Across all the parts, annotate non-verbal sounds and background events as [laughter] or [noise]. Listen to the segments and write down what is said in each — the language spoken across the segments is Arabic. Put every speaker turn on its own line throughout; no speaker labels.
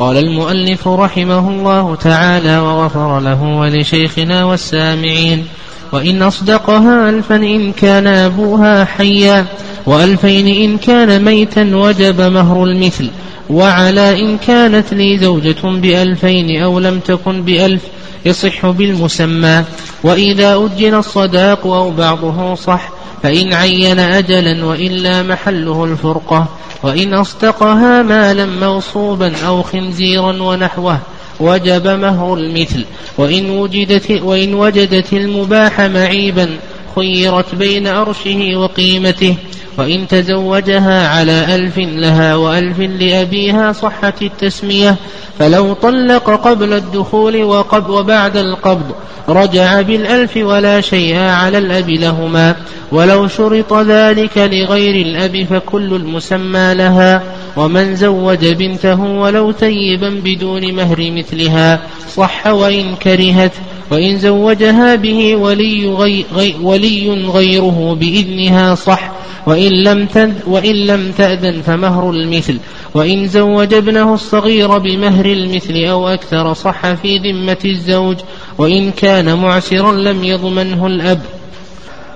قال المؤلف رحمه الله تعالى وغفر له ولشيخنا والسامعين وإن أصدقها ألفا إن كان أبوها حيا وألفين إن كان ميتا وجب مهر المثل وعلى إن كانت لي زوجة بألفين أو لم تكن بألف يصح بالمسمى وإذا أجل الصداق أو بعضه صح فإن عين أجلا وإلا محله الفرقة وإن أصدقها مالا موصوبا أو خنزيرا ونحوه وجب مهر المثل. وإن وجدت, وإن وجدت المباح معيبا خيرت بين أرشه وقيمته. وإن تزوجها على ألف لها وألف لأبيها صحت التسمية فلو طلق قبل الدخول وقبل وبعد القبض رجع بالألف ولا شيء على الأب لهما. ولو شرط ذلك لغير الأب فكل المسمى لها. ومن زوج بنته ولو تيبا بدون مهر مثلها صح وإن كرهت. وإن زوجها به ولي, غي غي ولي غيره بإذنها صح وإن لم, وإن لم تأذن فمهر المثل. وإن زوج ابنه الصغير بمهر المثل أو أكثر صح في ذمة الزوج. وإن كان معسرا لم يضمنه الأب.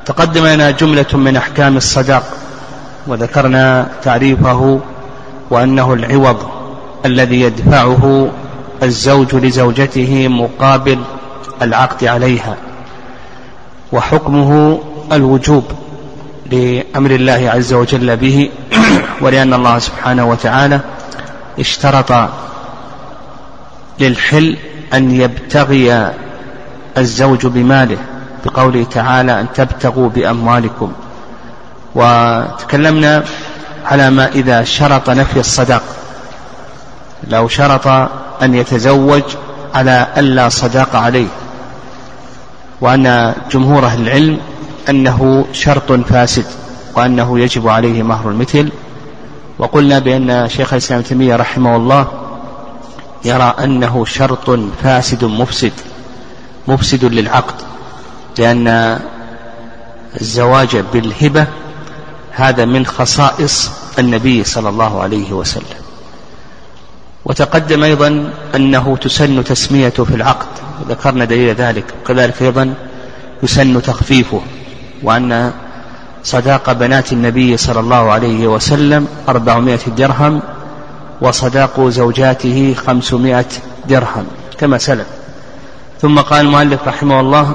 تقدم لنا جملة من أحكام الصداق. وذكرنا تعريفه وأنه العوض الذي يدفعه الزوج لزوجته مقابل العقد عليها. وحكمه الوجوب. لأمر الله عز وجل به [clears throat] ولأن الله سبحانه وتعالى اشترط للحل أن يبتغي الزوج بماله بقوله تعالى أن تبتغوا بأموالكم. وتكلمنا على ما إذا شرط نفي الصداق. لو شرط أن يتزوج على ألا صداق عليه. وأن جمهور أهل العلم أنه شرط فاسد وأنه يجب عليه مهر المثل. وقلنا بأن شيخ الإسلام تيمية رحمه الله يرى أنه شرط فاسد مفسد مفسد للعقد لأن الزواج بالهبة هذا من خصائص النبي صلى الله عليه وسلم. وتقدم أيضا أنه تسن تسميته في العقد ذكرنا دليل ذلك وكذلك أيضا يسن تخفيفه. وأن صداق بنات النبي صلى الله عليه وسلم أربعمائة درهم وصداق زوجاته خمسمائة درهم كما سلف. ثم قال المؤلف رحمه الله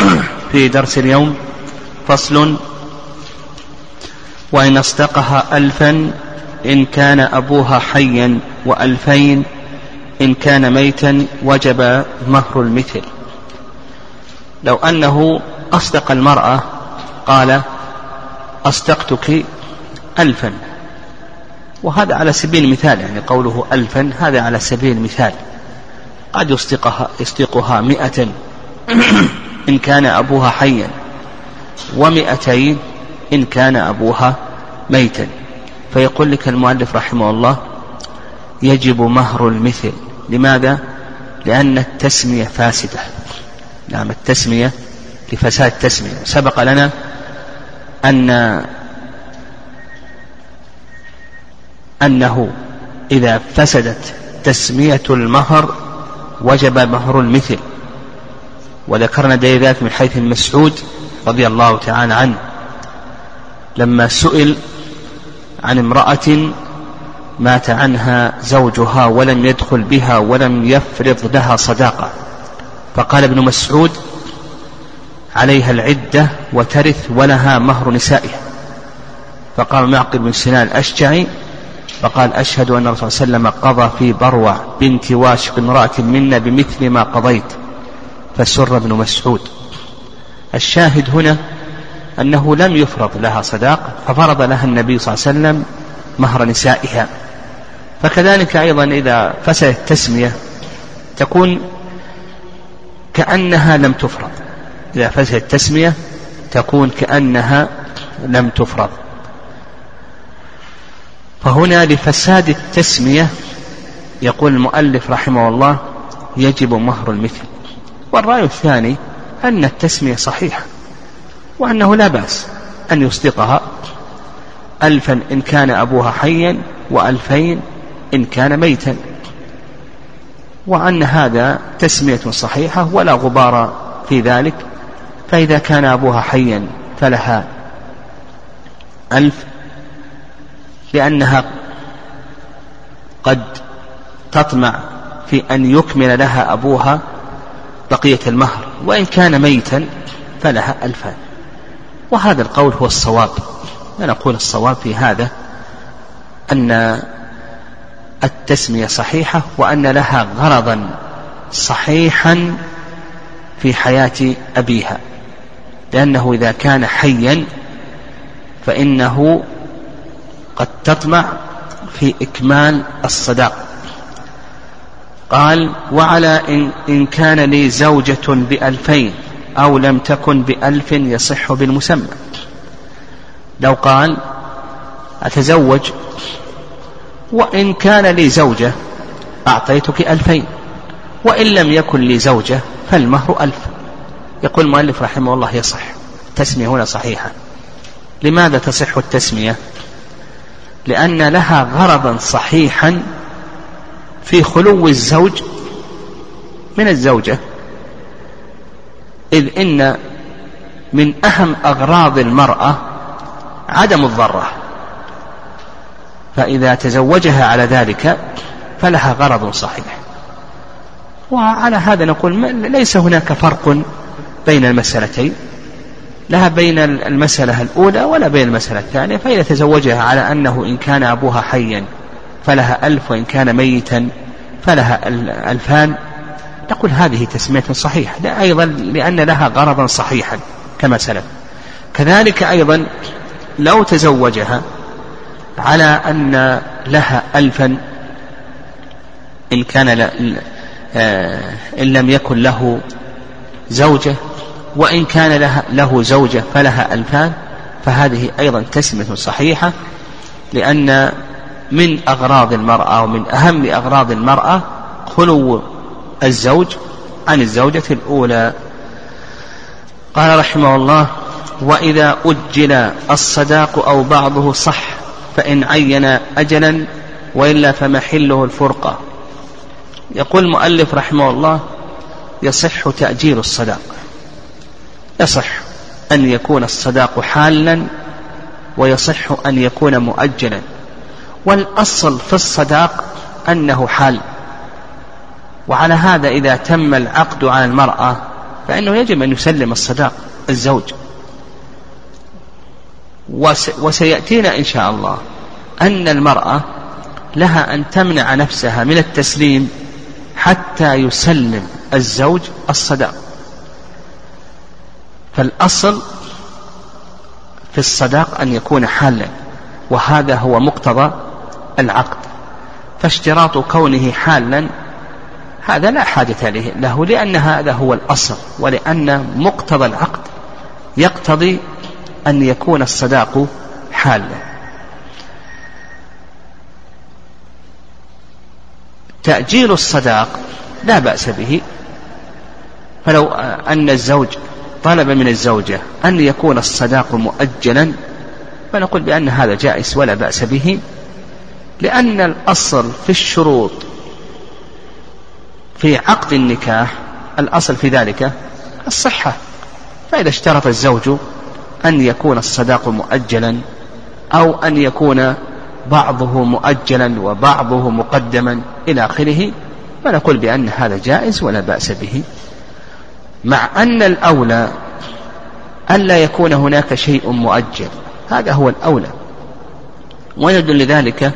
[clears throat] في درس اليوم فصل وإن أصدقها ألفا إن كان أبوها حيا وألفين إن كان ميتا وجب مهر المثل. لو أنه أصدق المرأة قال أصدقتك ألفا. وهذا على سبيل المثال يعني قوله ألفا هذا على سبيل المثال. قد يصدقها يصدقها مئة. إن كان أبوها حيا. ومئتين إن كان أبوها ميتا. فيقول لك المؤلف رحمه الله يجب مهر المثل. لماذا؟ لأن التسمية فاسدة. نعم التسمية لفساد التسمية. سبق لنا أن أنه إذا فسدت تسمية المهر وجب مهر المثل. وذكرنا دليل ذلك من حيث المسعود رضي الله تعالى عنه. لما سئل عن امرأة مات عنها زوجها ولم يدخل بها ولم يفرض لها صداقة. فقال ابن مسعود عليها العدة وترث ولها مهر نسائها. فقال معقل بن سنان الأشجعي فقال أشهد أن الرسول صلى الله عليه وسلم قضى في بروع بنت واشق امرأة منا بمثل ما قضيت فسر ابن مسعود. الشاهد هنا أنه لم يفرض لها صداق ففرض لها النبي صلى الله عليه وسلم مهر نسائها. فكذلك أيضا إذا فسدت التسمية تكون كأنها لم تفرض. إذا فسدت التسمية تكون كأنها لم تفرض. فهنا لفساد التسمية يقول المؤلف رحمه الله يجب مهر المثل. والرأي الثاني أن التسمية صحيحة وأنه لا بأس أن يصدقها. ألفا إن كان أبوها حيا وألفين إن كان ميتا. وأن هذا تسمية صحيحة ولا غبار في ذلك فإذا كان أبوها حيا فلها ألف لأنها قد تطمع في أن يكمل لها أبوها بقية المهر وإن كان ميتا فلها ألفان. وهذا القول هو الصواب. نقول الصواب في هذا أن التسمية صحيحة وأن لها غرضا صحيحا في حياة أبيها. لأنه إذا كان حيا فإنه قد تطمع في إكمال الصداق. قال وعلى إن, إن كان لي زوجة بألفين أو لم تكن بألف يصح بالمسمى. لو قال أتزوج؟ وإن كان لي زوجة أعطيتك ألفين وإن لم يكن لي زوجة فالمهر ألف. يقول المؤلف رحمه الله يصح التسمية هنا صحيحة. لماذا تصح التسمية؟ لأن لها غرضا صحيحا في خلو الزوج من الزوجة إذ إن من أهم أغراض المرأة عدم الضرة. فإذا تزوجها على ذلك فلها غرض صحيح. وعلى هذا نقول ليس هناك فرق بين المسألتين لها بين المسألة الأولى ولا بين المسألة الثانية فإذا تزوجها على أنه إن كان أبوها حيا فلها ألف وإن كان ميتا فلها ألفان. نقول هذه تسمية صحيحة لا أيضا لأن لها غرضا صحيحا كما سلف. كذلك أيضا لو تزوجها على أن لها ألفا إن كان آه، إن لم يكن له زوجة وإن كان لها له زوجة فلها ألفان فهذه أيضا تسمية صحيحة لأن من أغراض المرأة ومن أهم أغراض المرأة خلو الزوج عن الزوجة الأولى. قال رحمه الله وإذا أجل الصداق أو بعضه صح فإن عين أجلا وإلا فمحله الفرقة. يقول المؤلف رحمه الله يصح تأجيل الصداق. يصح أن يكون الصداق حالا ويصح أن يكون مؤجلا. والأصل في الصداق أنه حال. وعلى هذا إذا تم العقد على المرأة فإنه يجب أن يسلم الصداق الزوج. وسيأتينا إن شاء الله أن المرأة لها أن تمنع نفسها من التسليم حتى يسلم الزوج الصداق. فالأصل في الصداق أن يكون حالا وهذا هو مقتضى العقد. فاشتراط كونه حالا هذا لا حاجة له لأن هذا هو الأصل ولأن مقتضى العقد يقتضي أن يكون الصداق حالا. تأجيل الصداق لا بأس به. فلو أن الزوج طلب من الزوجة أن يكون الصداق مؤجلا فنقول بأن هذا جائز ولا بأس به لأن الأصل في الشروط. في عقد النكاح الأصل في ذلك الصحة. فإذا اشترط الزوج أن يكون الصداق مؤجلا أو أن يكون بعضه مؤجلا وبعضه مقدما إلى آخره فنقول بأن هذا جائز ولا بأس به. مع أن الأولى ألا يكون هناك شيء مؤجل. هذا هو الأولى. ويدل لذلك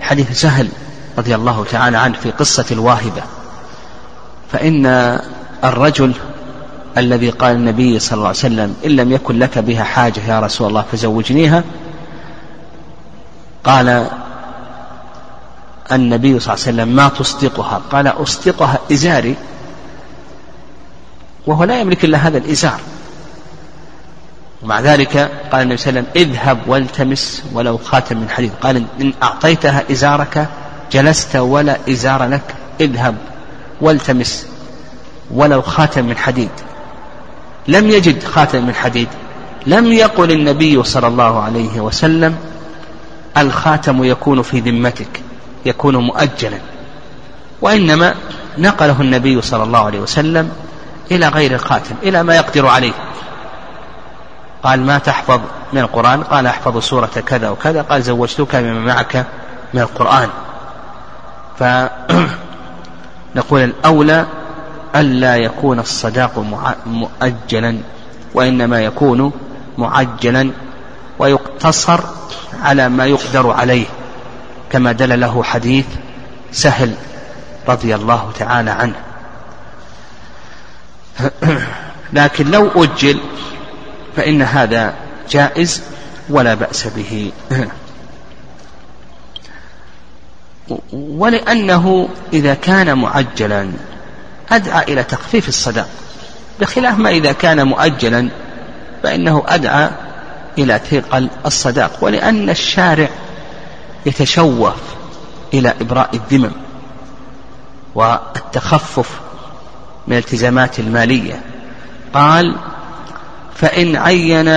حديث سهل رضي الله تعالى عنه في قصة الواهبة. فإن الرجل الذي قال النبي صلى الله عليه وسلم إن لم يكن لك بها حاجة يا رسول الله فزوجنيها قال النبي صلى الله عليه وسلم ما تصدقها؟ قال أصدقها إزاري. وهو لا يملك إلا هذا الإزار. ومع ذلك قال النبي صلى الله عليه وسلم اذهب والتمس ولو خاتم من حديد. قال إن أعطيتها إزارك جلست ولا إزار لك. اذهب والتمس ولو خاتم من حديد. لم يجد خاتم من حديد. لم يقل النبي صلى الله عليه وسلم الخاتم يكون في ذمتك يكون مؤجلا. وإنما نقله النبي صلى الله عليه وسلم إلى غير الخاتم إلى ما يقدر عليه. قال ما تحفظ من القرآن؟ قال أحفظ سورة كذا وكذا. قال زوجتك بما معك من القرآن. فنقول [clears throat] الأولى ألا يكون الصداق مؤجلا وإنما يكون معجلا ويقتصر على ما يقدر عليه. كما دل له حديث سهل رضي الله تعالى عنه. [coughs] لكن لو أجل فإن هذا جائز ولا بأس به. [coughs] ولأنه إذا كان معجلا أدعى إلى تخفيف الصداق بخلاف ما إذا كان مؤجلا فإنه أدعى إلى ثقل الصداق ولأن الشارع يتشوف إلى إبراء الذمم والتخفف من الالتزامات المالية. قال فإن عين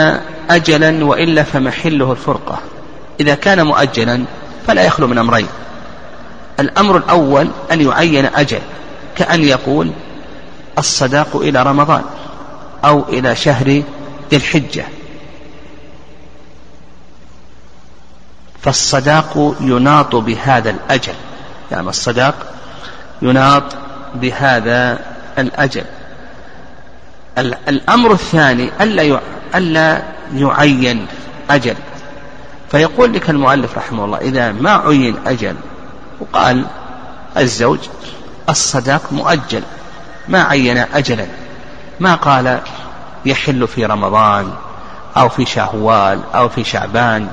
أجلا وإلا فمحله الفرقة. إذا كان مؤجلا فلا يخلو من أمرين. الأمر الأول أن يعين أجل كأن يقول الصداق إلى رمضان أو إلى شهر ذي الحجة. فالصداق يناط بهذا الأجل. يعني الصداق يناط بهذا الأجل. الأمر الثاني ألا ألا يعين أجل. فيقول لك المؤلف رحمه الله إذا ما عين أجل وقال الزوج الصداق مؤجل ما عين أجلا. ما قال يحل في رمضان أو في شهوال أو في شعبان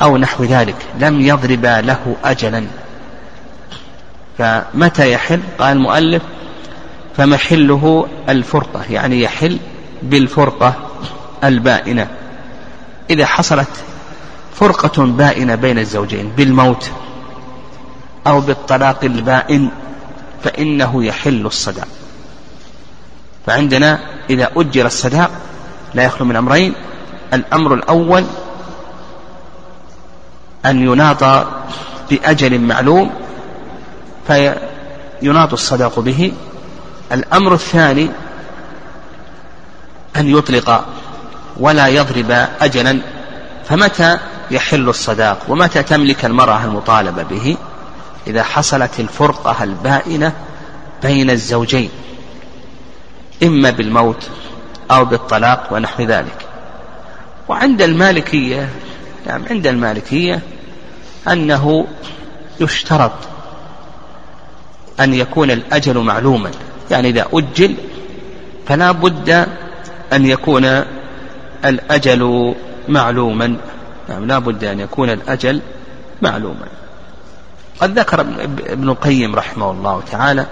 أو نحو ذلك. لم يضرب له أجلا. فمتى يحل؟ قال المؤلف فمحله الفرقة يعني يحل بالفرقة البائنة. إذا حصلت فرقة بائنة بين الزوجين بالموت أو بالطلاق البائن فإنه يحل الصداق فعندنا إذا أجر الصداق لا يخلو من أمرين الأمر الأول أن يناط بأجل معلوم فيناط الصداق به الأمر الثاني أن يطلق ولا يضرب أجلا فمتى يحل الصداق؟ ومتى تملك المرأة المطالبة به؟ إذا حصلت الفرقة البائنة بين الزوجين إما بالموت أو بالطلاق ونحو ذلك. وعند المالكية يعني عند المالكية أنه يشترط أن يكون الأجل معلوما. يعني إذا أجل فلا بد أن يكون الأجل معلوما. يعني لا بد أن يكون الأجل معلوما. قد ذكر ابن القيم رحمه الله تعالى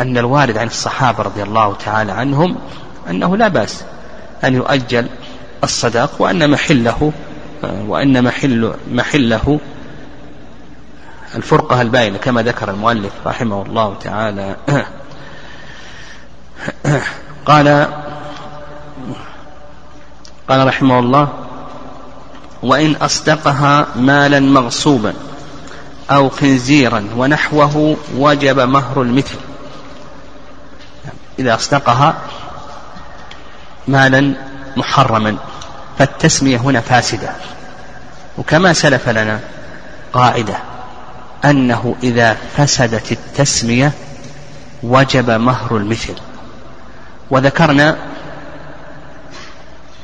أن الوارد عن الصحابة رضي الله تعالى عنهم أنه لا بأس أن يؤجل الصداق وأن محله وأن محل محله الفرقة الباينة كما ذكر المؤلف رحمه الله تعالى. قال قال رحمه الله وإن أصدقها مالا مغصوبا أو خنزيرا ونحوه وجب مهر المثل. إذا أصدقها مالا محرما فالتسمية هنا فاسدة. وكما سلف لنا قاعدة. أنه إذا فسدت التسمية وجب مهر المثل. وذكرنا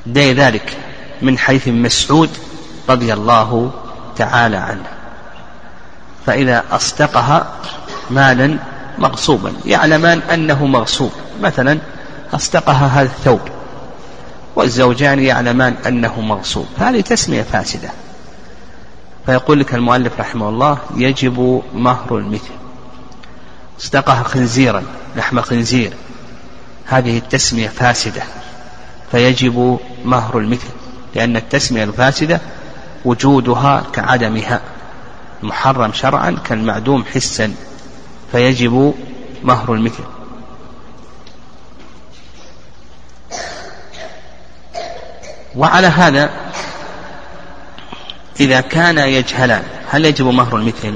دي ذلك من حيث مسعود رضي الله تعالى عنه. فإذا أصدقها مالا مغصوبا. يعلمان أنه مغصوب. مثلا أصدقها هذا الثوب والزوجان يعلمان أنه مغصوب. هذه تسمية فاسدة. فيقول لك المؤلف رحمه الله يجب مهر المثل. اصدقها خنزيرا لحم خنزير هذه التسمية فاسدة فيجب مهر المثل لأن التسمية الفاسدة وجودها كعدمها محرم شرعا كالمعدوم حسا فيجب مهر المثل. وعلى هذا إذا كان يجهلان هل يجب مهر المثل؟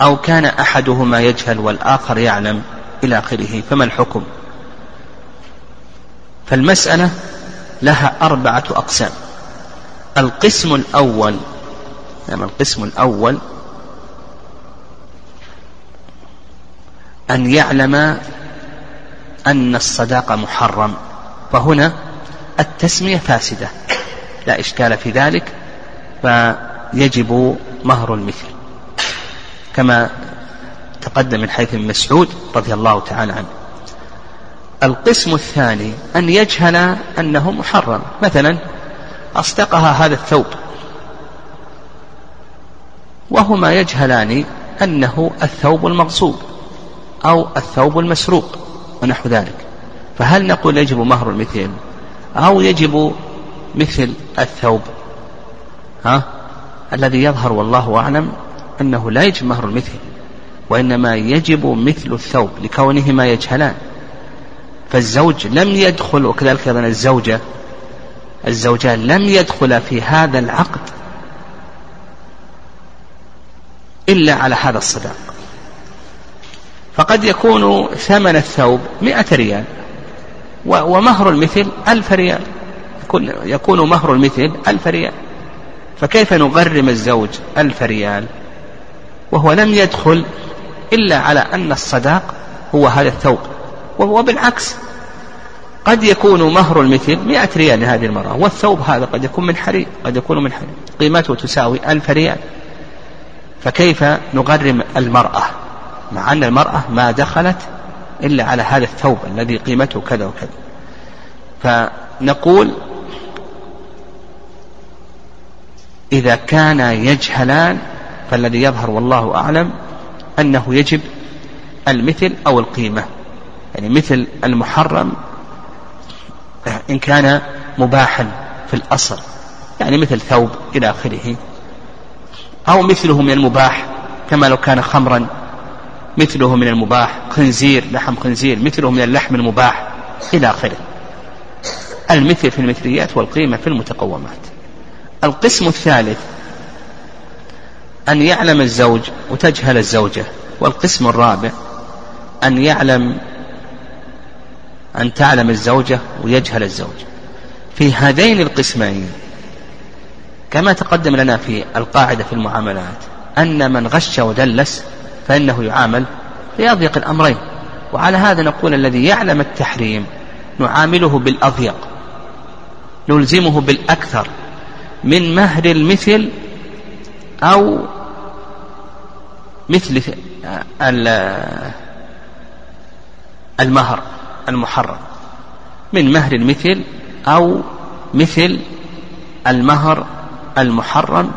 أو كان أحدهما يجهل والآخر يعلم إلى آخره فما الحكم؟ فالمسألة لها أربعة أقسام. القسم الأول يعني القسم الأول أن يعلم أن الصداقة محرم. فهنا التسمية فاسدة لا إشكال في ذلك. فيجب مهر المثل. كما تقدم من حيث مسعود رضي الله تعالى عنه. القسم الثاني أن يجهل أنه محرم. مثلا أصدقها هذا الثوب. وهما يجهلان أنه الثوب المغصوب أو الثوب المسروق ونحو ذلك. فهل نقول يجب مهر المثل أو يجب مثل الثوب؟ ها؟ الذي يظهر والله أعلم أنه لا يجب مهر المثل وإنما يجب مثل الثوب لكونهما يجهلان. فالزوج لم يدخل وكذلك أيضا الزوجة الزوجان لم يدخلا في هذا العقد إلا على هذا الصداق. فقد يكون ثمن الثوب مئة ريال ومهر المثل ألف ريال. يكون مهر المثل ألف ريال. فكيف نغرم الزوج ألف ريال؟ وهو لم يدخل إلا على أن الصداق هو هذا الثوب. وبالعكس قد يكون مهر المثل مئة ريال لهذه المرأة والثوب هذا قد يكون من حرير قد يكون من حرير. قيمته تساوي ألف ريال. فكيف نغرم المرأة؟ مع أن المرأة ما دخلت إلا على هذا الثوب الذي قيمته كذا وكذا. فنقول إذا كان يجهلان فالذي يظهر والله أعلم أنه يجب المثل أو القيمة. يعني مثل المحرم إن كان مباحا في الأصل يعني مثل ثوب إلى آخره. أو مثله من المباح كما لو كان خمرا مثله من المباح خنزير لحم خنزير مثله من اللحم المباح إلى آخره. المثل في المثليات والقيمة في المتقومات. القسم الثالث أن يعلم الزوج وتجهل الزوجة والقسم الرابع أن يعلم أن تعلم الزوجة ويجهل الزوج. في هذين القسمين كما تقدم لنا في القاعدة في المعاملات أن من غش ودلس فإنه يعامل في أضيق الأمرين. وعلى هذا نقول الذي يعلم التحريم نعامله بالأضيق نلزمه بالأكثر. من مهر المثل أو مثل المهر المحرم. من مهر المثل أو مثل المهر المحرم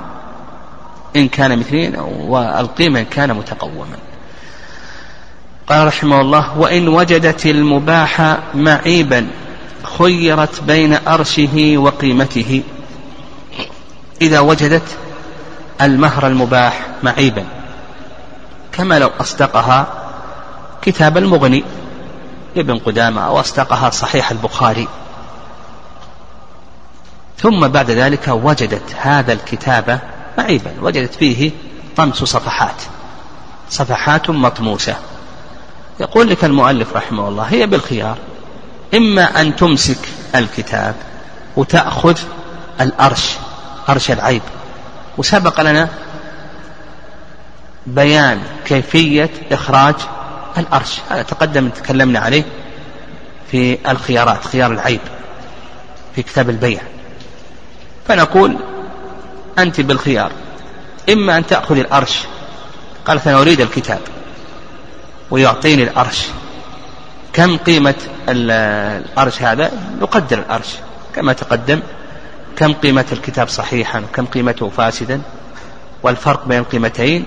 إن كان مثلين والقيمة إن كان متقوما. قال رحمه الله وإن وجدت المباح معيبا خيرت بين أرشه وقيمته. إذا وجدت المهر المباح معيبا. كما لو أصدقها كتاب المغني ابن قدامة أو أصدقها صحيح البخاري. ثم بعد ذلك وجدت هذا الكتاب معيبا. وجدت فيه طمس صفحات. صفحات مطموسة يقول لك المؤلف رحمه الله هي بالخيار. إما أن تمسك الكتاب وتأخذ الأرش أرش العيب. وسبق لنا بيان كيفية إخراج الأرش. هذا تقدم تكلمنا عليه في الخيارات خيار العيب في كتاب البيع. فنقول أنت بالخيار. إما أن تأخذ الأرش. قالت أنا أريد الكتاب. ويعطيني الأرش. كم قيمة الأرش هذا؟ يقدر الأرش كما تقدم. كم قيمة الكتاب صحيحا وكم قيمته فاسدا والفرق بين القيمتين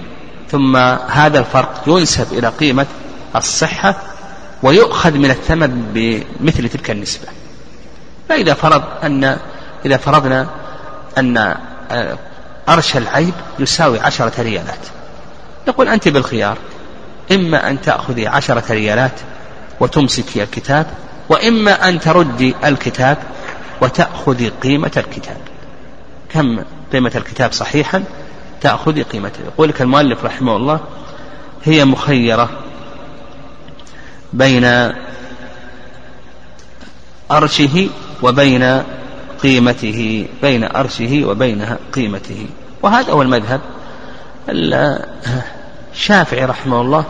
ثم هذا الفرق ينسب إلى قيمة الصحة ويؤخذ من الثمن بمثل تلك النسبة. فإذا فرض أن إذا فرضنا أن أرش العيب يساوي عشرة ريالات. نقول أنت بالخيار إما أن تأخذي عشرة ريالات وتمسكي الكتاب وإما أن تردي الكتاب وتأخذي قيمة الكتاب. كم قيمة الكتاب صحيحا؟ تأخذي قيمته يقول لك المؤلف رحمه الله هي مخيرة بين أرشه وبين قيمته بين أرشه وبين قيمته. وهذا هو المذهب. الشافعي رحمه الله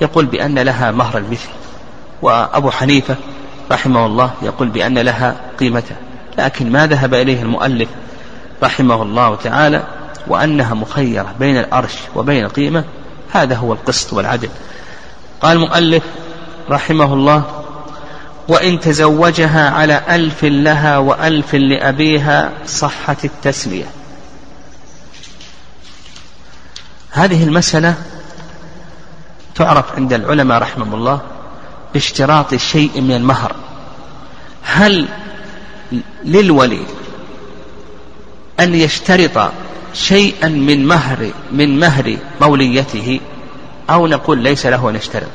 يقول بأن لها مهر المثل. وأبو حنيفة رحمه الله يقول بأن لها قيمته لكن ما ذهب إليه المؤلف رحمه الله تعالى وأنها مخيرة بين الأرش وبين القيمة هذا هو القسط والعدل. قال المؤلف رحمه الله وإن تزوجها على ألف لها وألف لأبيها صحت التسمية. هذه المسألة تعرف عند العلماء رحمهم الله باشتراط شيء من المهر. هل للولي أن يشترط شيئا من مهر من مهر موليته؟ أو نقول ليس له أن يشترط.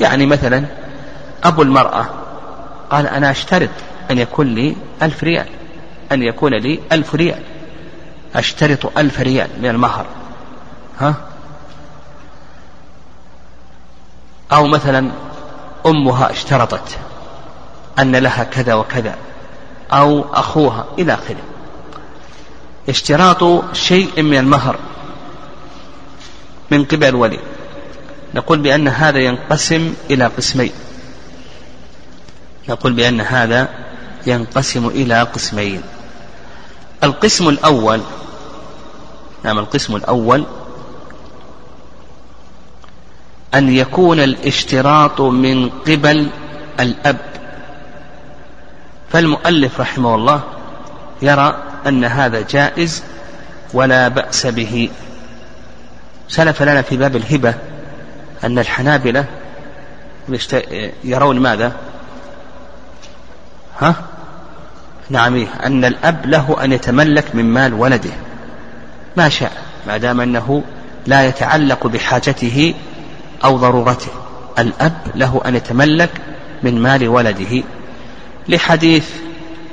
يعني مثلا أبو المرأة قال أنا أشترط أن يكون لي ألف ريال أن يكون لي ألف ريال. أشترط ألف ريال من المهر. ها؟ أو مثلا أمها اشترطت أن لها كذا وكذا أو أخوها إلى آخره. اشتراط شيء من المهر من قبل الولي. نقول بأن هذا ينقسم إلى قسمين. نقول بأن هذا ينقسم إلى قسمين. القسم الأول نعم القسم الأول أن يكون الاشتراط من قبل الأب. فالمؤلف رحمه الله يرى أن هذا جائز ولا بأس به. سلف لنا في باب الهبة أن الحنابلة يرون ماذا؟ ها؟ نعم؟ أن الأب له أن يتملك من مال ولده. ما شاء ما دام أنه لا يتعلق بحاجته أو ضرورته. الأب له أن يتملك من مال ولده. لحديث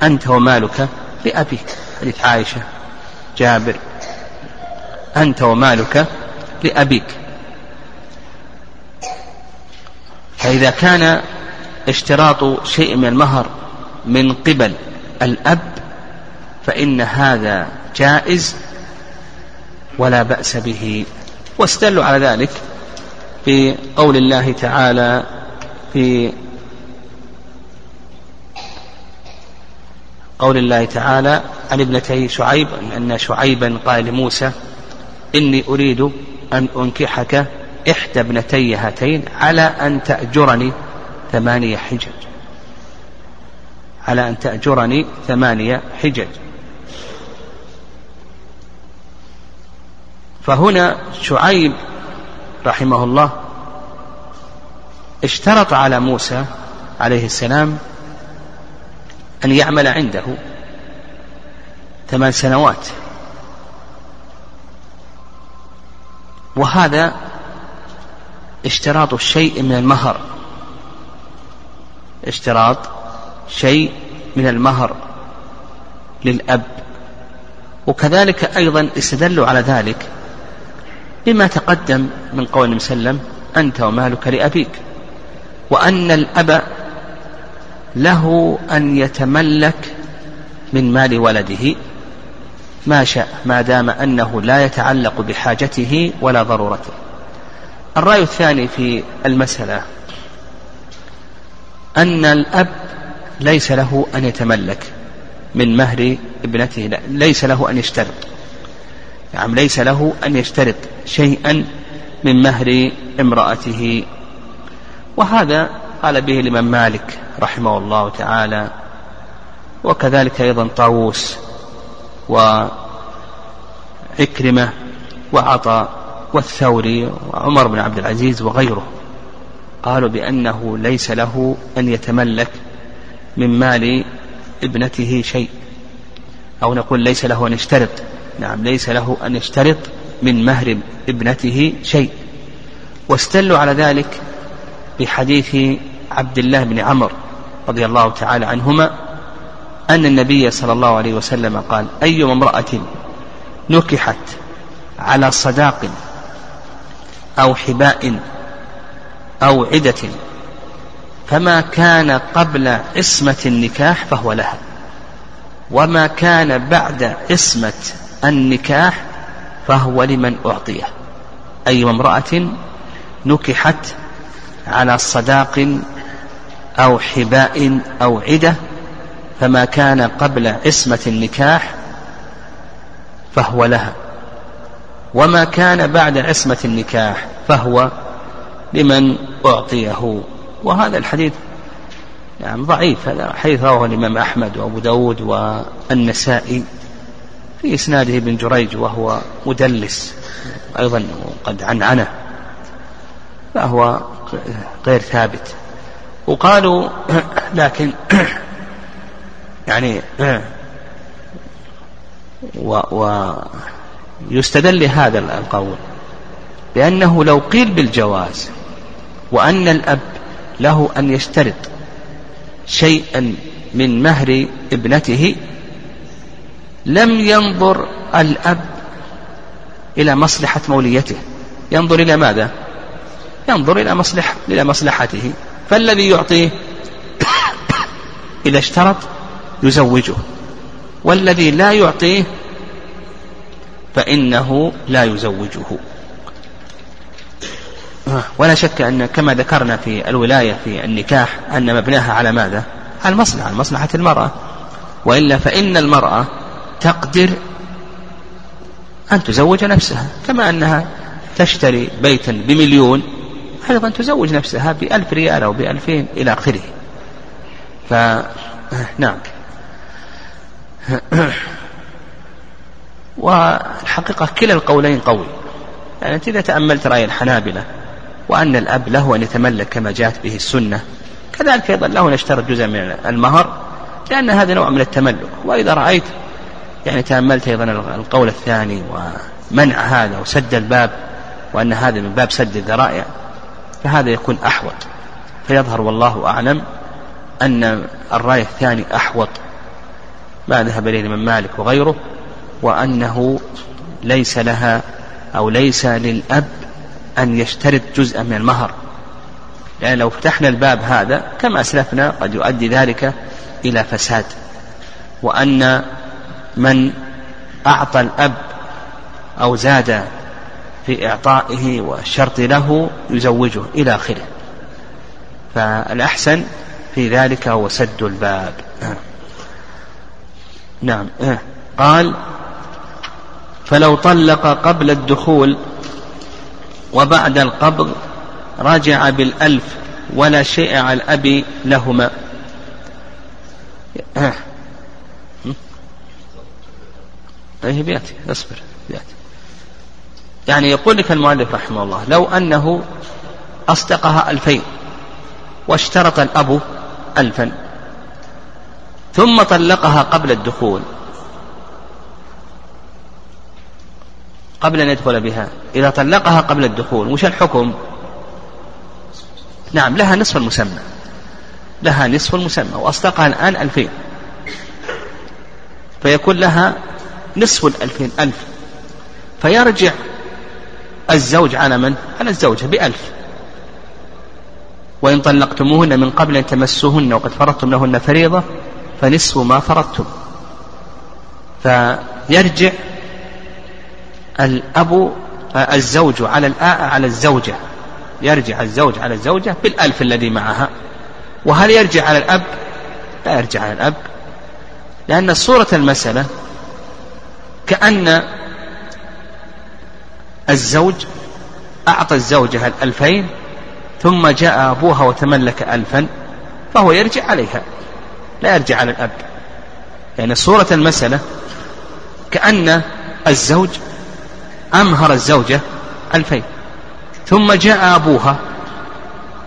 أنت ومالك لأبيك. حديث عائشة جابر أنت ومالك لأبيك. فإذا كان اشتراط شيء من المهر من قبل الأب فإن هذا جائز ولا بأس به. واستدلوا على ذلك. في قول الله تعالى في قول الله تعالى عن ابنتي شعيب أن شعيبا قال لموسى إني أريد أن أنكحك إحدى ابنتي هاتين على أن تأجرني ثمانية حجج. على أن تأجرني ثمانية حجج. فهنا شعيب رحمه الله اشترط على موسى عليه السلام أن يعمل عنده ثمان سنوات. وهذا اشتراط الشيء من المهر. اشتراط شيء من المهر للأب. وكذلك أيضا استدلوا على ذلك بما تقدم من قول وسلم أنت ومالك لأبيك وأن الأب له أن يتملك من مال ولده ما شاء ما دام أنه لا يتعلق بحاجته ولا ضرورته. الرأي الثاني في المسألة أن الأب ليس له أن يتملك من مهر ابنته ليس له أن يشترط نعم ليس له أن يشترط شيئا من مهر امرأته. وهذا قال به الإمام مالك رحمه الله تعالى. وكذلك أيضا طاووس وعكرمة وعطاء والثوري وعمر بن عبد العزيز وغيره قالوا بأنه ليس له أن يتملك من مال ابنته شيء. أو نقول ليس له أن يشترط نعم ليس له أن يشترط من مهر ابنته شيء. واستلوا على ذلك بحديث عبد الله بن عمرو رضي الله تعالى عنهما أن النبي صلى الله عليه وسلم قال أي امرأة نكحت على صداق أو حباء أو عدة فما كان قبل عصمة النكاح فهو لها وما كان بعد عصمة النكاح فهو لمن أعطيه أي امرأة نكحت على صداق أو حباء أو عدة فما كان قبل عصمة النكاح فهو لها وما كان بعد عصمة النكاح فهو لمن أعطيه. وهذا الحديث يعني ضعيف هذا حديث رواه الإمام أحمد وأبو داود والنسائي. في إسناده ابن جريج وهو مدلس أيضا قد عنعنه فهو غير ثابت. وقالوا [coughs] لكن [coughs] يعني [coughs] ويستدل لهذا القول بأنه لو قيل بالجواز وأن الأب له أن يشترط شيئا من مهر ابنته لم ينظر الأب إلى مصلحة موليته. ينظر إلى ماذا؟ ينظر إلى مصلحة إلى مصلحته. فالذي يعطيه [coughs] إذا اشترط يزوجه. والذي لا يعطيه فإنه لا يزوجه. ولا شك أن كما ذكرنا في الولاية في النكاح أن مبناها على ماذا؟ على المصلحة على مصلحة المرأة. وإلا فإن المرأة تقدر أن تزوج نفسها كما أنها تشتري بيتا بمليون أيضا تزوج نفسها بألف ريال أو بألفين إلى آخره. فنعم [clears throat] والحقيقة كلا القولين قوي. يعني أنت إذا تأملت رأي الحنابلة وأن الأب له أن يتملك كما جاءت به السنة كذلك أيضا له أن يشترط جزء من المهر لأن هذا نوع من التملك. وإذا رأيت يعني تأملت أيضا القول الثاني ومنع هذا وسد الباب وأن هذا من باب سد الذرائع فهذا يكون أحوط. فيظهر والله أعلم أن الرأي الثاني أحوط. ما ذهب إليه الإمام مالك وغيره وأنه ليس لها أو ليس للأب أن يشترط جزءا من المهر. لأن يعني لو فتحنا الباب هذا كما أسلفنا قد يؤدي ذلك إلى فساد. وأن من أعطى الأب أو زاد في إعطائه والشرط له يزوجه إلى آخره. فالأحسن في ذلك هو سد الباب. نعم. قال فلو طلق قبل الدخول وبعد القبض رجع بالألف ولا شيء على الأب لهما. أيه بيأتي أصبر بيأتي. يعني يقول لك المؤلف رحمه الله لو أنه أصدقها ألفين واشترط الأب ألفا ثم طلقها قبل الدخول قبل أن يدخل بها إذا طلقها قبل الدخول وش الحكم؟ نعم لها نصف المسمى. لها نصف المسمى وأصدقها الآن ألفين. فيكون لها نصف الألفين ألف. فيرجع الزوج على من؟ على الزوجة بألف. وإن طلقتموهن من قبل أن تمسوهن وقد فرضتم لهن فريضة فنصف ما فرضتم. فيرجع الأب الزوج على على الزوجة. يرجع الزوج على الزوجة بالألف الذي معها. وهل يرجع على الأب؟ لا يرجع على الأب. لأن صورة المسألة كأن الزوج أعطى الزوجة الألفين ثم جاء أبوها وتملك ألفا فهو يرجع عليها لا يرجع على الأب. يعني صورة المسألة كأن الزوج أمهر الزوجة ألفين ثم جاء أبوها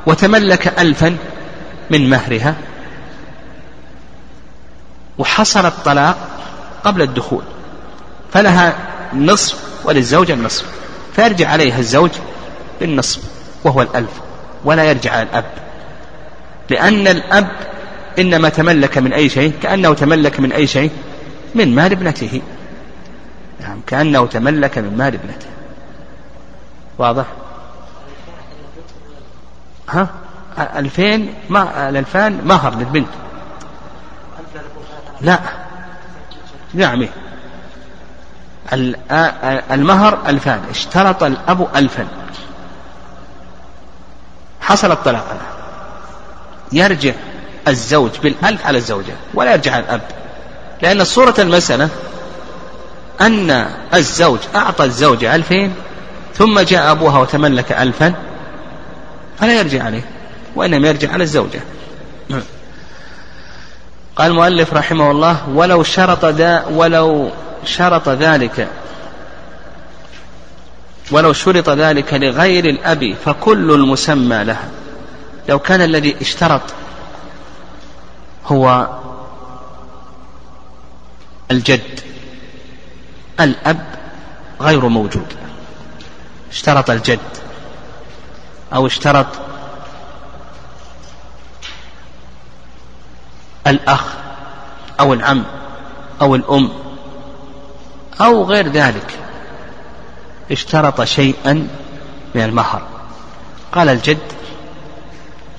وتملك ألفا من مهرها وحصل الطلاق قبل الدخول. فلها نصف وللزوجة النصف. فيرجع عليها الزوج بالنصف وهو الألف ولا يرجع على الأب. لأن الأب إنما تملك من أي شيء كأنه تملك من أي شيء؟ من مال ابنته. نعم كأنه تملك من مال ابنته. واضح؟ ها؟ ألفين ما الألفان مهر للبنت. لا. نعم. المهر ألفان. اشترط الأب ألفا. حصل الطلاق. يرجع الزوج بالألف على الزوجة ولا يرجع الأب. لأن صورة المسألة أن الزوج أعطى الزوجة ألفين ثم جاء أبوها وتملك ألفا فلا يرجع عليه وإنما يرجع على الزوجة. قال المؤلف رحمه الله ولو شرط دا ولو شرط ذلك. ولو شرط ذلك لغير الأب فكل المسمى لها لو كان الذي اشترط هو الجد الأب غير موجود. اشترط الجد أو اشترط الأخ أو العم أو الأم أو غير ذلك. اشترط شيئا من المهر. قال الجد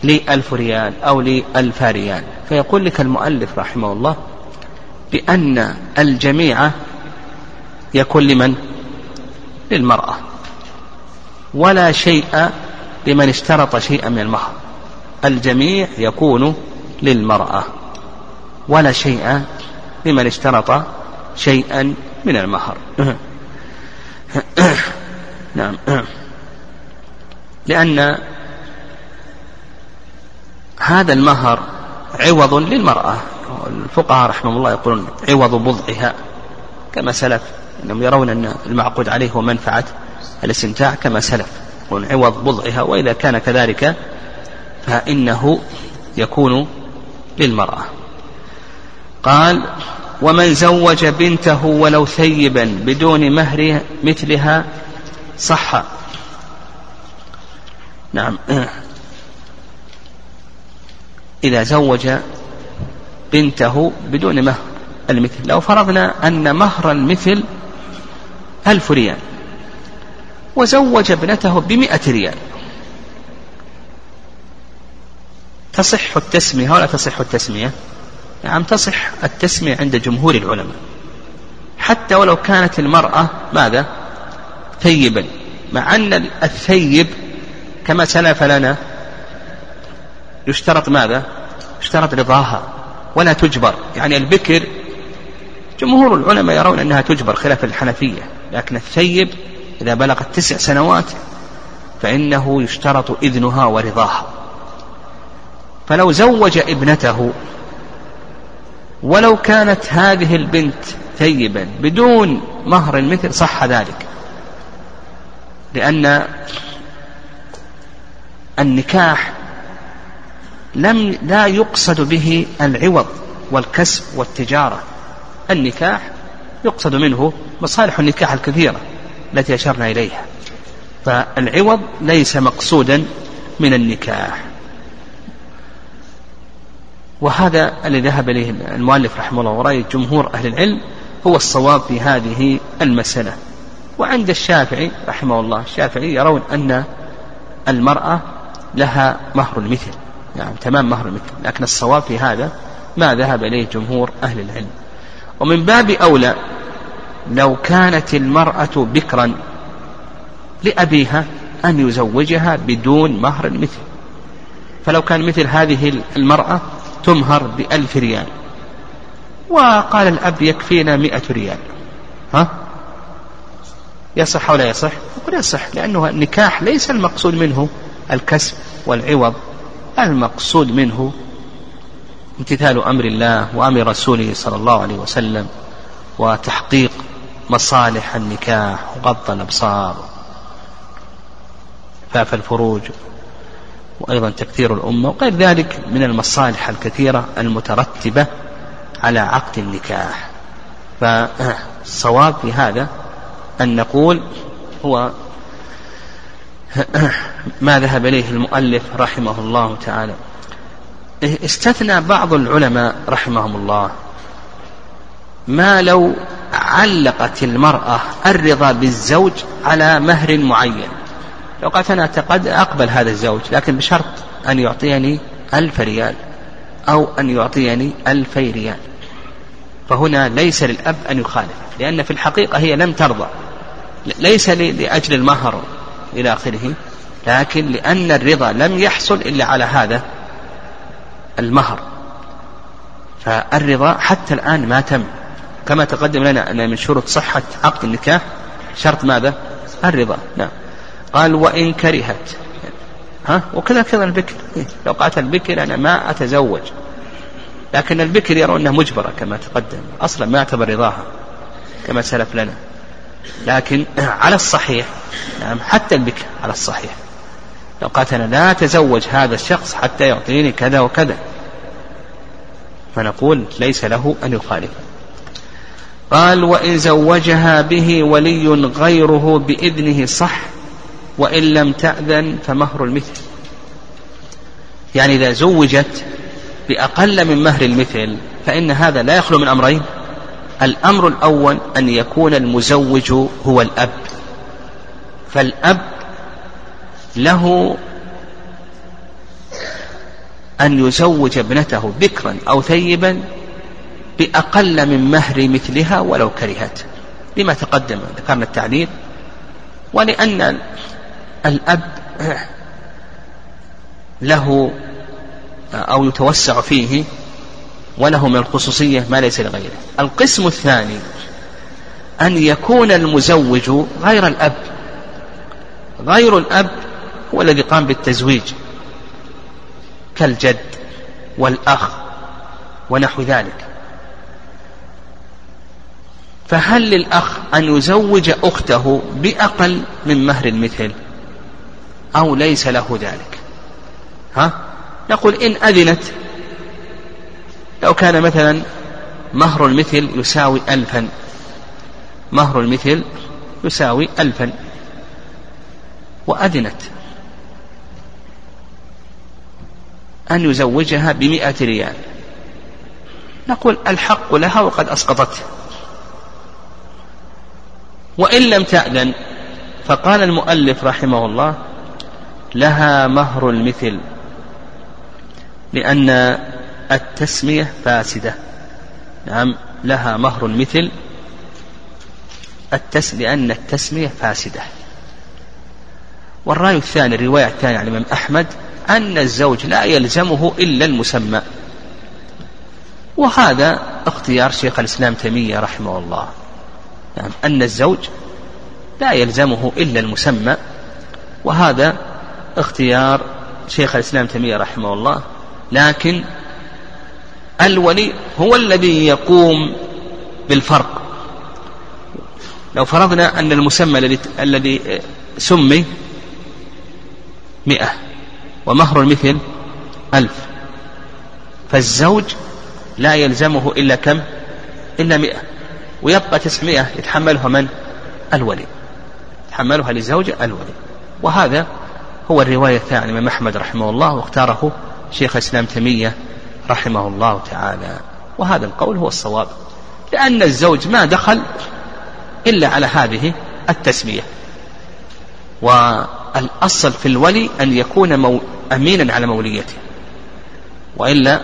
لي ألف ريال أو لي ألف ريال. فيقول لك المؤلف رحمه الله بأن الجميع يكون لمن؟ للمرأة. ولا شيء لمن اشترط شيئا من المهر. الجميع يكون للمرأة. ولا شيء لمن اشترط شيئا من المهر. [coughs] نعم. [coughs] لأن هذا المهر عوض للمرأة. الفقهاء رحمه الله يقولون عوض بضعها. كما سلف. إنهم يرون أن المعقود عليه هو منفعة الاستمتاع. كما سلف. يقولون عوض بضعها. وإذا كان كذلك فإنه يكون للمرأة. قال ومن زوج بنته ولو ثيبا بدون مهر مثلها صح. نعم. إذا زوج بنته بدون مهر المثل. لو فرضنا أن مهر المثل ألف ريال وزوج ابنته بمئة ريال تصح التسمية ولا تصح التسمية؟ نعم تصح التسمية عند جمهور العلماء؟ حتى ولو كانت المرأة ماذا؟ ثيبا مع أن الثيب كما سلف لنا يشترط ماذا؟ يشترط رضاها ولا تجبر. يعني البكر جمهور العلماء يرون أنها تجبر خلاف الحنفية لكن الثيب إذا بلغت تسع سنوات فإنه يشترط إذنها ورضاها. فلو زوج ابنته ولو كانت هذه البنت ثيبا بدون مهر المثل صح ذلك. لأن النكاح لم لا يقصد به العوض والكسب والتجارة. النكاح يقصد منه مصالح النكاح الكثيرة التي أشرنا إليها. فالعوض ليس مقصودا من النكاح. وهذا الذي ذهب إليه المؤلف رحمه الله ورأي جمهور أهل العلم هو الصواب في هذه المسألة. وعند الشافعي رحمه الله الشافعي يرون أن المرأة لها مهر المثل يعني تمام مهر المثل لكن الصواب في هذا ما ذهب إليه جمهور أهل العلم. ومن باب أولى لو كانت المرأة بكرا لأبيها أن يزوجها بدون مهر المثل. فلو كان مثل هذه المرأة تمهر بألف ريال. وقال الأب يكفينا مئة ريال. ها؟ يصح أو لا يصح؟ يقول يصح لأنه النكاح ليس المقصود منه الكسب والعوض. المقصود منه امتثال أمر الله وأمر رسوله صلى الله عليه وسلم وتحقيق مصالح النكاح وغض الأبصار. فاف الفروج. وأيضا تكثير الأمة وغير ذلك من المصالح الكثيرة المترتبة على عقد النكاح. فالصواب في هذا أن نقول هو ما ذهب إليه المؤلف رحمه الله تعالى. استثنى بعض العلماء رحمهم الله. ما لو علقت المرأة الرضا بالزوج على مهر معين. لو قالت أنا قد أقبل هذا الزوج لكن بشرط أن يعطيني ألف ريال أو أن يعطيني ألفي ريال. فهنا ليس للأب أن يخالف لأن في الحقيقة هي لم ترضى. ليس لأجل المهر إلى آخره لكن لأن الرضا لم يحصل إلا على هذا المهر. فالرضا حتى الآن ما تم. كما تقدم لنا أن من شروط صحة عقد النكاح شرط ماذا؟ الرضا. نعم. قال وإن كرهت. ها؟ وكذا كذا البكر. لو قالت البكر أنا ما أتزوج. لكن البكر يرون أنها مجبرة كما تقدم. أصلا ما يعتبر رضاها كما سلف لنا. لكن [clears throat] على الصحيح نعم حتى البكر على الصحيح. لو قالت أنا لا أتزوج هذا الشخص حتى يعطيني كذا وكذا. فنقول ليس له أن يخالف. قال وإن زوجها به ولي غيره بإذنه صح وإن لم تأذن فمهر المثل. يعني إذا زوجت بأقل من مهر المثل فإن هذا لا يخلو من أمرين. الأمر الأول أن يكون المزوج هو الأب. فالأب له أن يزوج ابنته بكرا أو ثيبا بأقل من مهر مثلها ولو كرهت. لما تقدم ذكرنا التعليل. ولأن الأب له أو يتوسع فيه وله من الخصوصية ما ليس لغيره. القسم الثاني أن يكون المزوج غير الأب. غير الأب هو الذي قام بالتزويج كالجد والأخ ونحو ذلك. فهل للأخ أن يزوج أخته بأقل من مهر المثل؟ أو ليس له ذلك. ها؟ نقول إن أذنت لو كان مثلا مهر المثل يساوي ألفا. مهر المثل يساوي ألفا. وأذنت أن يزوجها بمئة ريال. نقول الحق لها وقد أسقطته وإن لم تأذن فقال المؤلف رحمه الله لها مهر المثل لأن التسمية فاسدة. نعم لها مهر المثل التس لأن التسمية فاسدة. والرأي الثاني الرواية الثانية عن الإمام أحمد أن الزوج لا يلزمه إلا المسمى. وهذا اختيار شيخ الإسلام تيمية رحمه الله. يعني أن الزوج لا يلزمه إلا المسمى وهذا اختيار شيخ الإسلام تيمية رحمه الله. لكن الولي هو الذي يقوم بالفرق. لو فرضنا أن المسمى الذي الذي سمي مئة ومهر المثل ألف. فالزوج لا يلزمه إلا كم؟ إلا مئة. ويبقى تسعمائة يتحملها من؟ الولي. يتحملها للزوجة الولي. وهذا هو الرواية الثانية من أحمد رحمه الله واختاره شيخ الإسلام تيمية رحمه الله تعالى. وهذا القول هو الصواب لأن الزوج ما دخل إلا على هذه التسمية. والأصل في الولي أن يكون مو أمينا على موليته. وإلا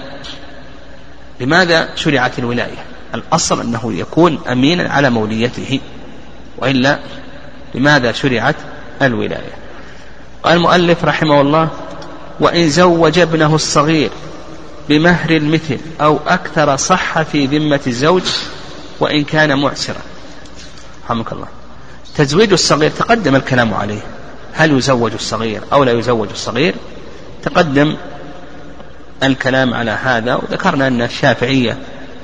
لماذا شرعت الولاية؟ الأصل أنه يكون أمينا على موليته. وإلا لماذا شرعت الولاية؟ قال المؤلف رحمه الله وإن زوج ابنه الصغير بمهر المثل أو أكثر صح في ذمة الزوج وإن كان معسرا. رحمك الله. تزويج الصغير تقدم الكلام عليه. هل يزوج الصغير أو لا يزوج الصغير؟ تقدم الكلام على هذا وذكرنا أن الشافعية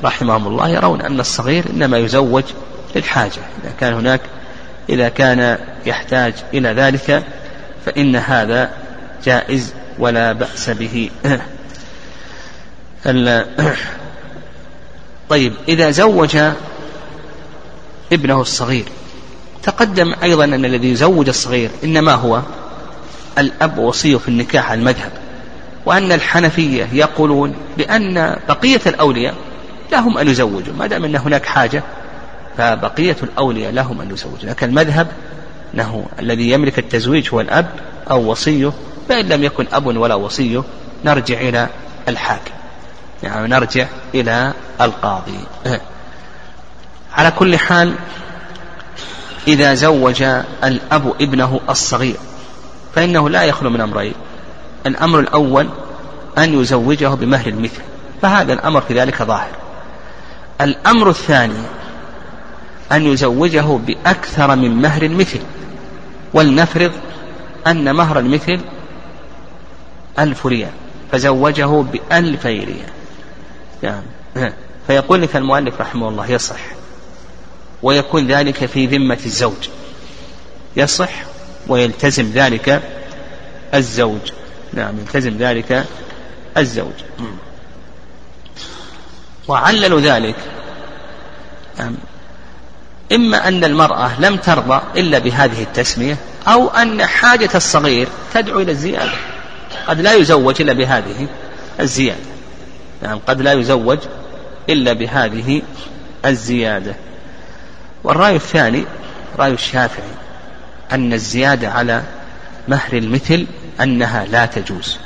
رحمهم الله يرون أن الصغير إنما يزوج للحاجة. إذا كان هناك إذا كان يحتاج إلى ذلك هذا جائز ولا بأس به. [coughs] [coughs] طيب إذا زوج ابنه الصغير تقدم أيضا أن الذي يزوج الصغير إنما هو الأب وصي في النكاح المذهب وأن الحنفية يقولون بأن بقية الأولياء لهم أن يزوجوا ما دام أن هناك حاجة فبقية الأولياء لهم أن يزوجوا. لكن المذهب أنه الذي يملك التزويج هو الأب أو وصيه فإن لم يكن أب ولا وصيه نرجع إلى الحاكم. يعني نرجع إلى القاضي. على كل حال إذا زوج الأب ابنه الصغير فإنه لا يخلو من أمرين. الأمر الأول أن يزوجه بمهر المثل فهذا الأمر في ذلك ظاهر. الأمر الثاني أن يزوجه بأكثر من مهر المثل. ولنفرض أن مهر المثل ألف ريال فزوجه بألفي ريال. يعني فيقول لك المؤلف رحمه الله يصح. ويكون ذلك في ذمة الزوج. يصح ويلتزم ذلك الزوج. نعم يلتزم ذلك الزوج. وعللوا ذلك. نعم. إما أن المرأة لم ترضى إلا بهذه التسمية أو أن حاجة الصغير تدعو إلى الزيادة. قد لا يزوج إلا بهذه الزيادة. نعم قد لا يزوج إلا بهذه الزيادة. والرأي الثاني رأي الشافعي أن الزيادة على مهر المثل أنها لا تجوز.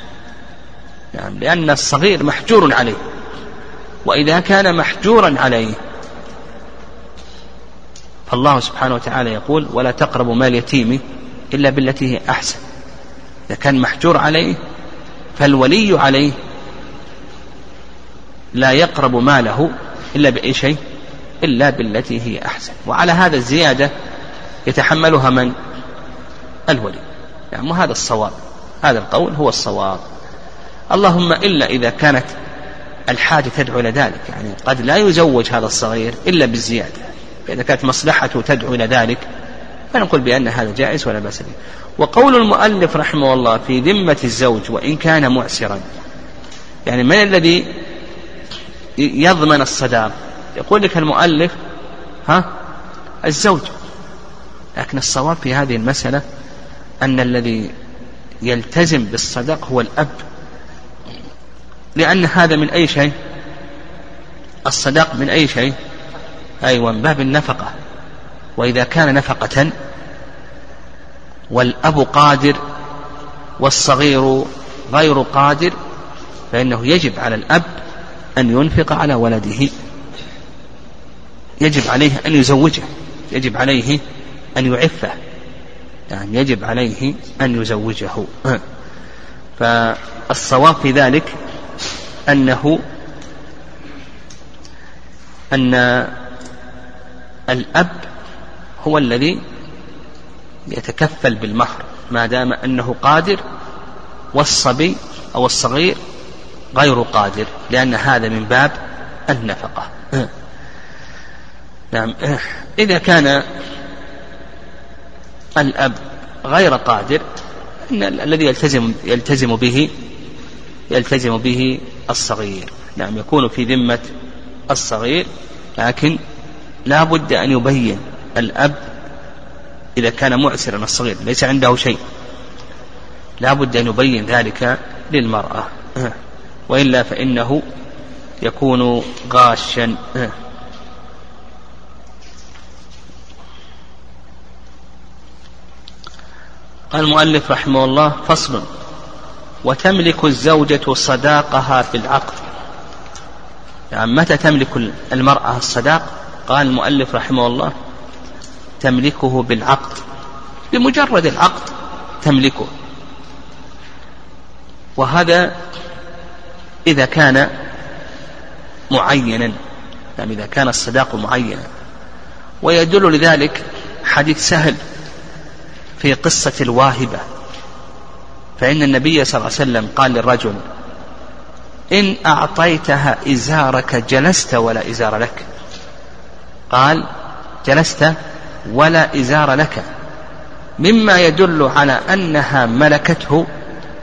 نعم لأن الصغير محجور عليه وإذا كان محجورا عليه فالله سبحانه وتعالى يقول ولا تقربوا مال اليتيم إلا بالتي هي أحسن. إذا كان محجور عليه فالولي عليه لا يقرب ماله إلا بأي شيء إلا بالتي هي أحسن. وعلى هذا الزيادة يتحملها من؟ الولي. يعني وهذا الصواب. هذا القول هو الصواب. اللهم إلا إذا كانت الحاجة تدعو إلى ذلك. يعني قد لا يزوج هذا الصغير إلا بالزيادة. فإذا كانت مصلحته تدعو إلى ذلك فنقول بأن هذا جائز ولا بأس به. وقول المؤلف رحمه الله في ذمة الزوج وإن كان معسرا يعني من الذي يضمن الصداق؟ يقول لك المؤلف ها الزوج. لكن الصواب في هذه المسألة أن الذي يلتزم بالصدق هو الأب. لأن هذا من أي شيء؟ الصدق من أي شيء؟ أيوة من باب النفقة. وإذا كان نفقة والأب قادر والصغير غير قادر فإنه يجب على الأب أن ينفق على ولده. يجب عليه أن يزوجه. يجب عليه أن يعفه. يعني يجب عليه أن يزوجه. فالصواب في ذلك أنه أن الأب هو الذي يتكفل بالمهر ما دام أنه قادر والصبي أو الصغير غير قادر لأن هذا من باب النفقة. نعم. إذا كان الأب غير قادر إن الذي يلتزم يلتزم به يلتزم به الصغير. نعم يكون في ذمة الصغير لكن لا بد أن يبين الأب إذا كان معسرا الصغير ليس عنده شيء. لا بد أن يبين ذلك للمرأة. وإلا فإنه يكون غاشا. قال المؤلف رحمه الله فصل. وتملك الزوجة صداقها بالعقد يعني متى تملك المرأة الصداق؟ قال المؤلف رحمه الله تملكه بالعقد بمجرد العقد تملكه. وهذا إذا كان معينا يعني إذا كان الصداق معينا. ويدل لذلك حديث سهل في قصة الواهبة. فإن النبي صلى الله عليه وسلم قال للرجل إن أعطيتها إزارك جلست ولا إزار لك. قال جلست ولا إزار لك مما يدل على أنها ملكته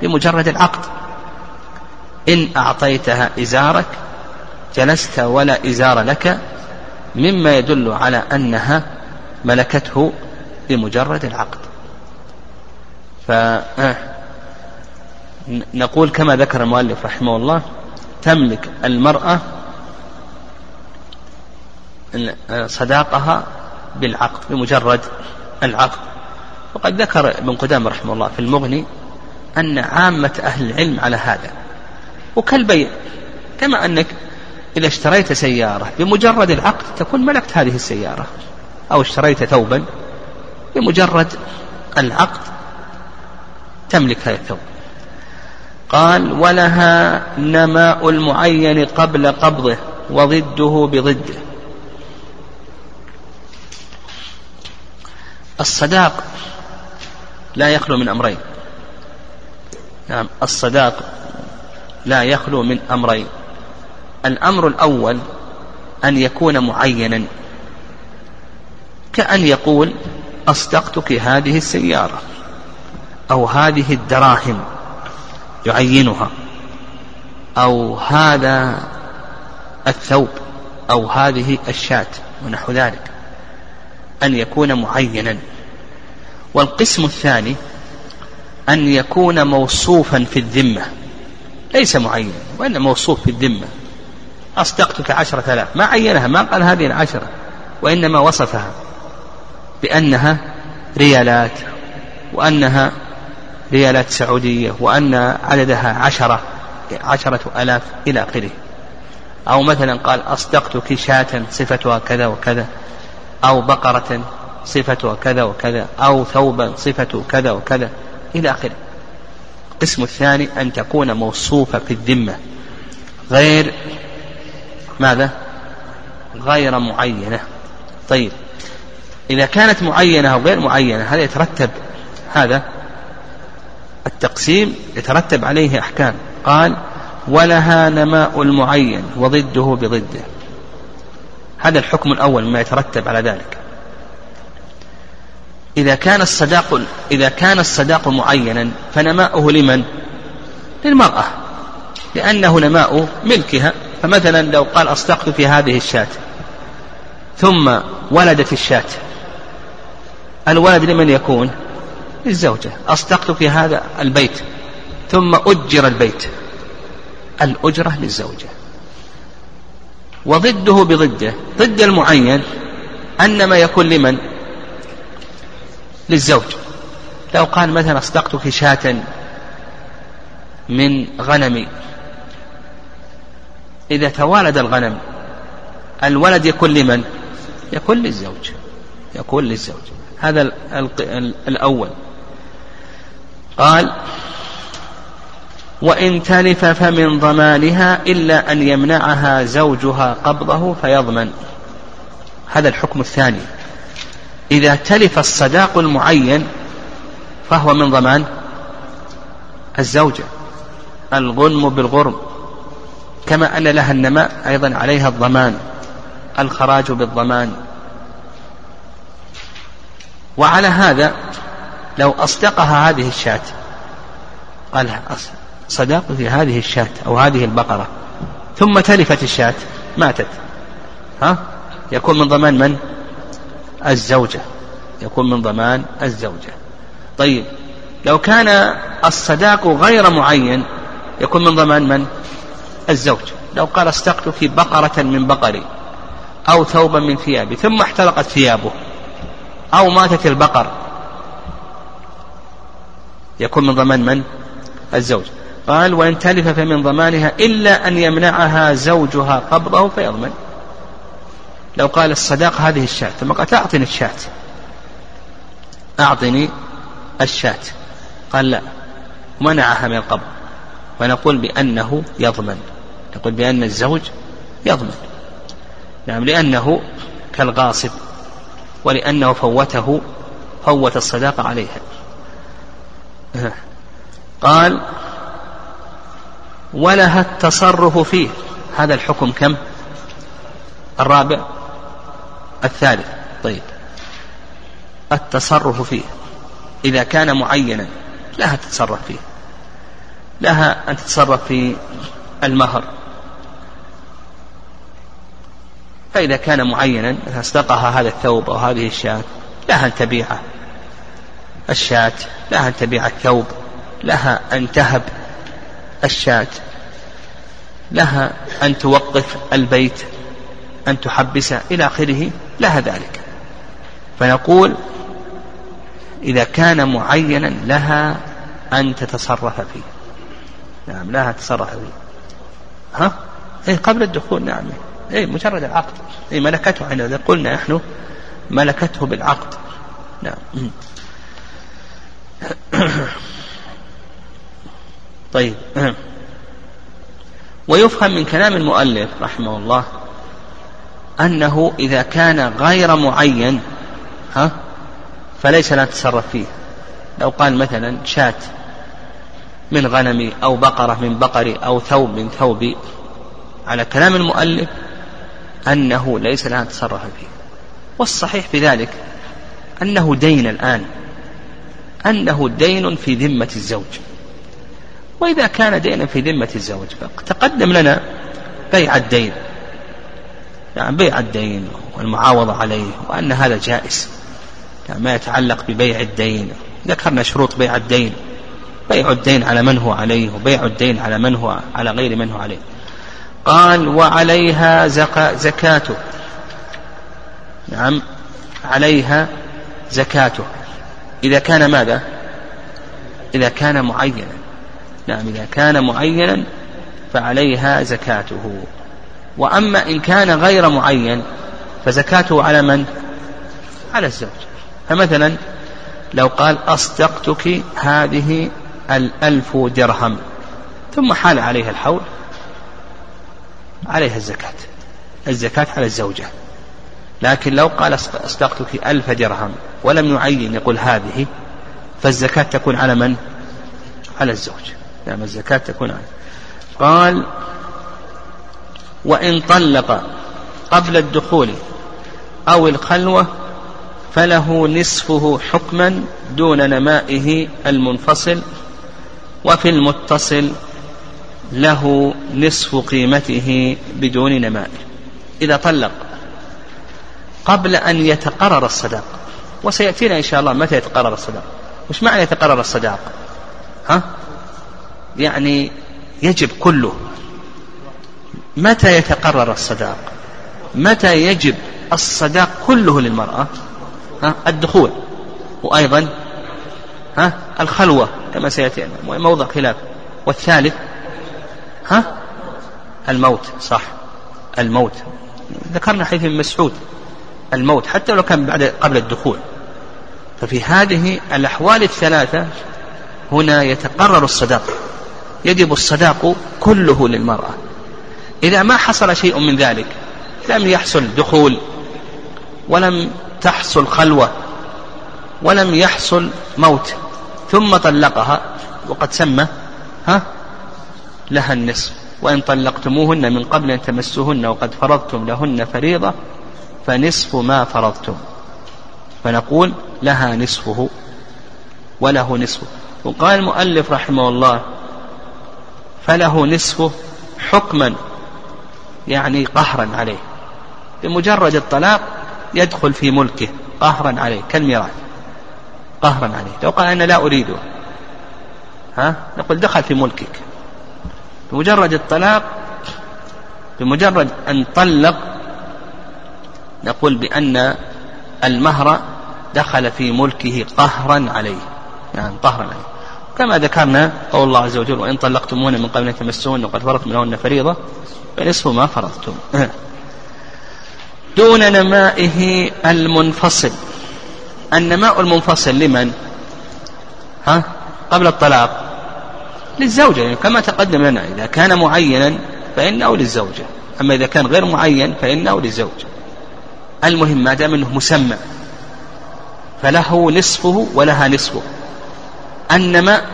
بمجرد العقد. إن أعطيتها إزارك جلست ولا إزار لك مما يدل على أنها ملكته بمجرد العقد. فنقول كما ذكر المؤلف رحمه الله تملك المرأة صداقها بالعقد بمجرد العقد. وقد ذكر ابن قدامة رحمه الله في المغني أن عامة أهل العلم على هذا. وكالبيع كما أنك إذا اشتريت سيارة بمجرد العقد تكون ملكت هذه السيارة. أو اشتريت ثوبا بمجرد العقد تملك هذا الثوب. قال ولها نماء المعين قبل قبضه وضده بضده. الصداق لا يخلو من أمرين. نعم الصداق لا يخلو من أمرين. الأمر الأول أن يكون معينا كأن يقول أصدقتك هذه السيارة أو هذه الدراهم يعينها أو هذا الثوب أو هذه الشاة ونحو ذلك. أن يكون معينا. والقسم الثاني أن يكون موصوفا في الذمة. ليس معين وإنما موصوف في الذمة. أصدقتك عشرة آلاف ما عينها ما قال هذه العشرة وإنما وصفها بأنها ريالات وأنها ريالات سعودية وأن عددها عشرة عشرة ألاف إلى آخره. أو مثلا قال أصدقتك شاة صفتها كذا وكذا. أو بقرة صفتها كذا وكذا أو ثوبا صفته كذا وكذا إلى آخره. القسم الثاني أن تكون موصوفة في الذمة. غير ماذا؟ غير معينة. طيب إذا كانت معينة أو غير معينة هذا يترتب هذا؟ التقسيم يترتب عليه أحكام. قال ولها نماء المعين وضده بضده. هذا الحكم الأول ما يترتب على ذلك. إذا كان الصداق إذا كان الصداق معينا فنماؤه لمن؟ للمرأة. لأنه نماء ملكها. فمثلا لو قال أصدقت في هذه الشاة ثم ولدت الشاة. الولد لمن يكون؟ للزوجة. أصدقت في هذا البيت ثم أجر البيت. الأجرة للزوجة. وضده بضده. ضد المعين أنما يكون لمن؟ للزوج. لو قال مثلا أصدقتك شاة من غنمي إذا توالد الغنم الولد يكون لمن؟ يكون للزوج. يكون للزوج. هذا الأول. قال وإن تلف فمن ضمانها إلا أن يمنعها زوجها قبضه فيضمن. هذا الحكم الثاني. إذا تلف الصداق المعين فهو من ضمان الزوجة. الغنم بالغرم. كما أن لها النماء أيضا عليها الضمان. الخراج بالضمان. وعلى هذا لو أصدقها هذه الشاة قال صداق في هذه الشاة أو هذه البقرة. ثم تلفت الشاة ماتت. ها؟ يكون من ضمان من؟ الزوجة. يكون من ضمان الزوجة. طيب لو كان الصداق غير معين يكون من ضمان من؟ الزوج. لو قال استقتك بقرة من بقري أو ثوبا من ثيابي ثم احترقت ثيابه أو ماتت البقر يكون من ضمان من؟ الزوج. قال وإن تلف فمن ضمانها إلا أن يمنعها زوجها قبضه فيضمن. لو قال الصداق هذه الشاة ثم قالت أعطني الشاة. أعطني الشاة. قال لا منعها من القبض. ونقول بأنه يضمن. نقول بأن الزوج يضمن. نعم لأنه كالغاصب ولأنه فوته فوت الصداقة عليها. قال ولها التصرف فيه. هذا الحكم كم؟ الرابع الثالث. طيب. التصرف فيه. إذا كان معينا لها تتصرف فيه. لها أن تتصرف في المهر. فإذا كان معينا استقها هذا الثوب أو هذه الشاة لها أن تبيعه. الشاة لها أن تبيع الثوب. لها أن تهب. الشاة. لها أن توقف البيت أن تحبسه إلى آخره لها ذلك. فنقول إذا كان معينا لها أن تتصرف فيه. نعم لها تتصرف فيه. ها؟ إيه قبل الدخول نعم. إيه مجرد العقد. إيه ملكته إذا قلنا نحن ملكته بالعقد. نعم. [clears throat] طيب. [clears throat] ويفهم من كلام المؤلف رحمه الله أنه إذا كان غير معين ها فليس لا نتصرف فيه. لو قال مثلا شاة من غنمي أو بقرة من بقري أو ثوب من ثوبي على كلام المؤلف أنه ليس لها نتصرف فيه. والصحيح في ذلك أنه دين الآن أنه دين في ذمة الزوج. وإذا كان دينا في ذمة الزوج فتقدم لنا بيع الدين. يعني بيع الدين والمعاوضة عليه وأن هذا جائز. يعني ما يتعلق ببيع الدين. ذكرنا شروط بيع الدين. بيع الدين على من هو عليه وبيع الدين على من هو على غير من هو عليه. قال وعليها زكاة زكاته. نعم عليها زكاته. إذا كان ماذا؟ إذا كان معينا. نعم إذا كان معينا فعليها زكاته. وأما إن كان غير معين فزكاته على من؟ على الزوج. فمثلا لو قال أصدقتك هذه الألف درهم ثم حال عليها الحول عليها الزكاة. الزكاة على الزوجة. لكن لو قال أصدقتك ألف درهم ولم يعين يقول هذه فالزكاة تكون على من؟ على الزوج. نعم الزكاة تكون على قال وإن طلق قبل الدخول أو الخلوة فله نصفه حكما دون نمائه المنفصل وفي المتصل له نصف قيمته بدون نمائه. إذا طلق قبل أن يتقرر الصداق وسيأتينا إن شاء الله متى يتقرر الصداق. وش معنى يتقرر الصداق؟ ها؟ يعني يجب كله. متى يتقرر الصداق؟ متى يجب الصداق كله للمرأة؟ ها الدخول. وأيضا ها الخلوة كما سيأتي موضع خلاف. والثالث ها الموت صح. الموت. ذكرنا حديث ابن مسعود الموت حتى لو كان بعد قبل الدخول. ففي هذه الأحوال الثلاثة هنا يتقرر الصداق. يجب الصداق كله للمرأة. إذا ما حصل شيء من ذلك لم يحصل دخول ولم تحصل خلوة ولم يحصل موت ثم طلقها وقد سمى ها لها النصف. وإن طلقتموهن من قبل أن تمسوهن وقد فرضتم لهن فريضة فنصف ما فرضتم. فنقول لها نصفه وله نصفه. وقال المؤلف رحمه الله فله نصفه حكما يعني قهرا عليه. بمجرد الطلاق يدخل في ملكه قهرا عليه كالميراث قهرا عليه. لو قال أنا لا أريده ها؟ نقول دخل في ملكك. بمجرد الطلاق بمجرد أن طلق نقول بأن المهر دخل في ملكه قهرا عليه. يعني قهرا عليه. كما ذكرنا قول الله عز وجل وإن طلقتمون من قبل أن تمسون وقد فرضتم لهن فريضة فنصف ما فرضتم. دون نمائه المنفصل. النماء المنفصل لمن؟ ها؟ قبل الطلاق. للزوجة يعني كما تقدم لنا إذا كان معينا فإنه للزوجة. أما إذا كان غير معين فإنه للزوج المهم ما دام أنه مسمى فله نصفه ولها نصفه. النماء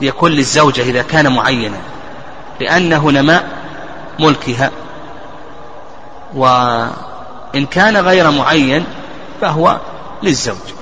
يكون للزوجة إذا كان معينا لأنه نماء ملكها. وإن كان غير معين فهو للزوج.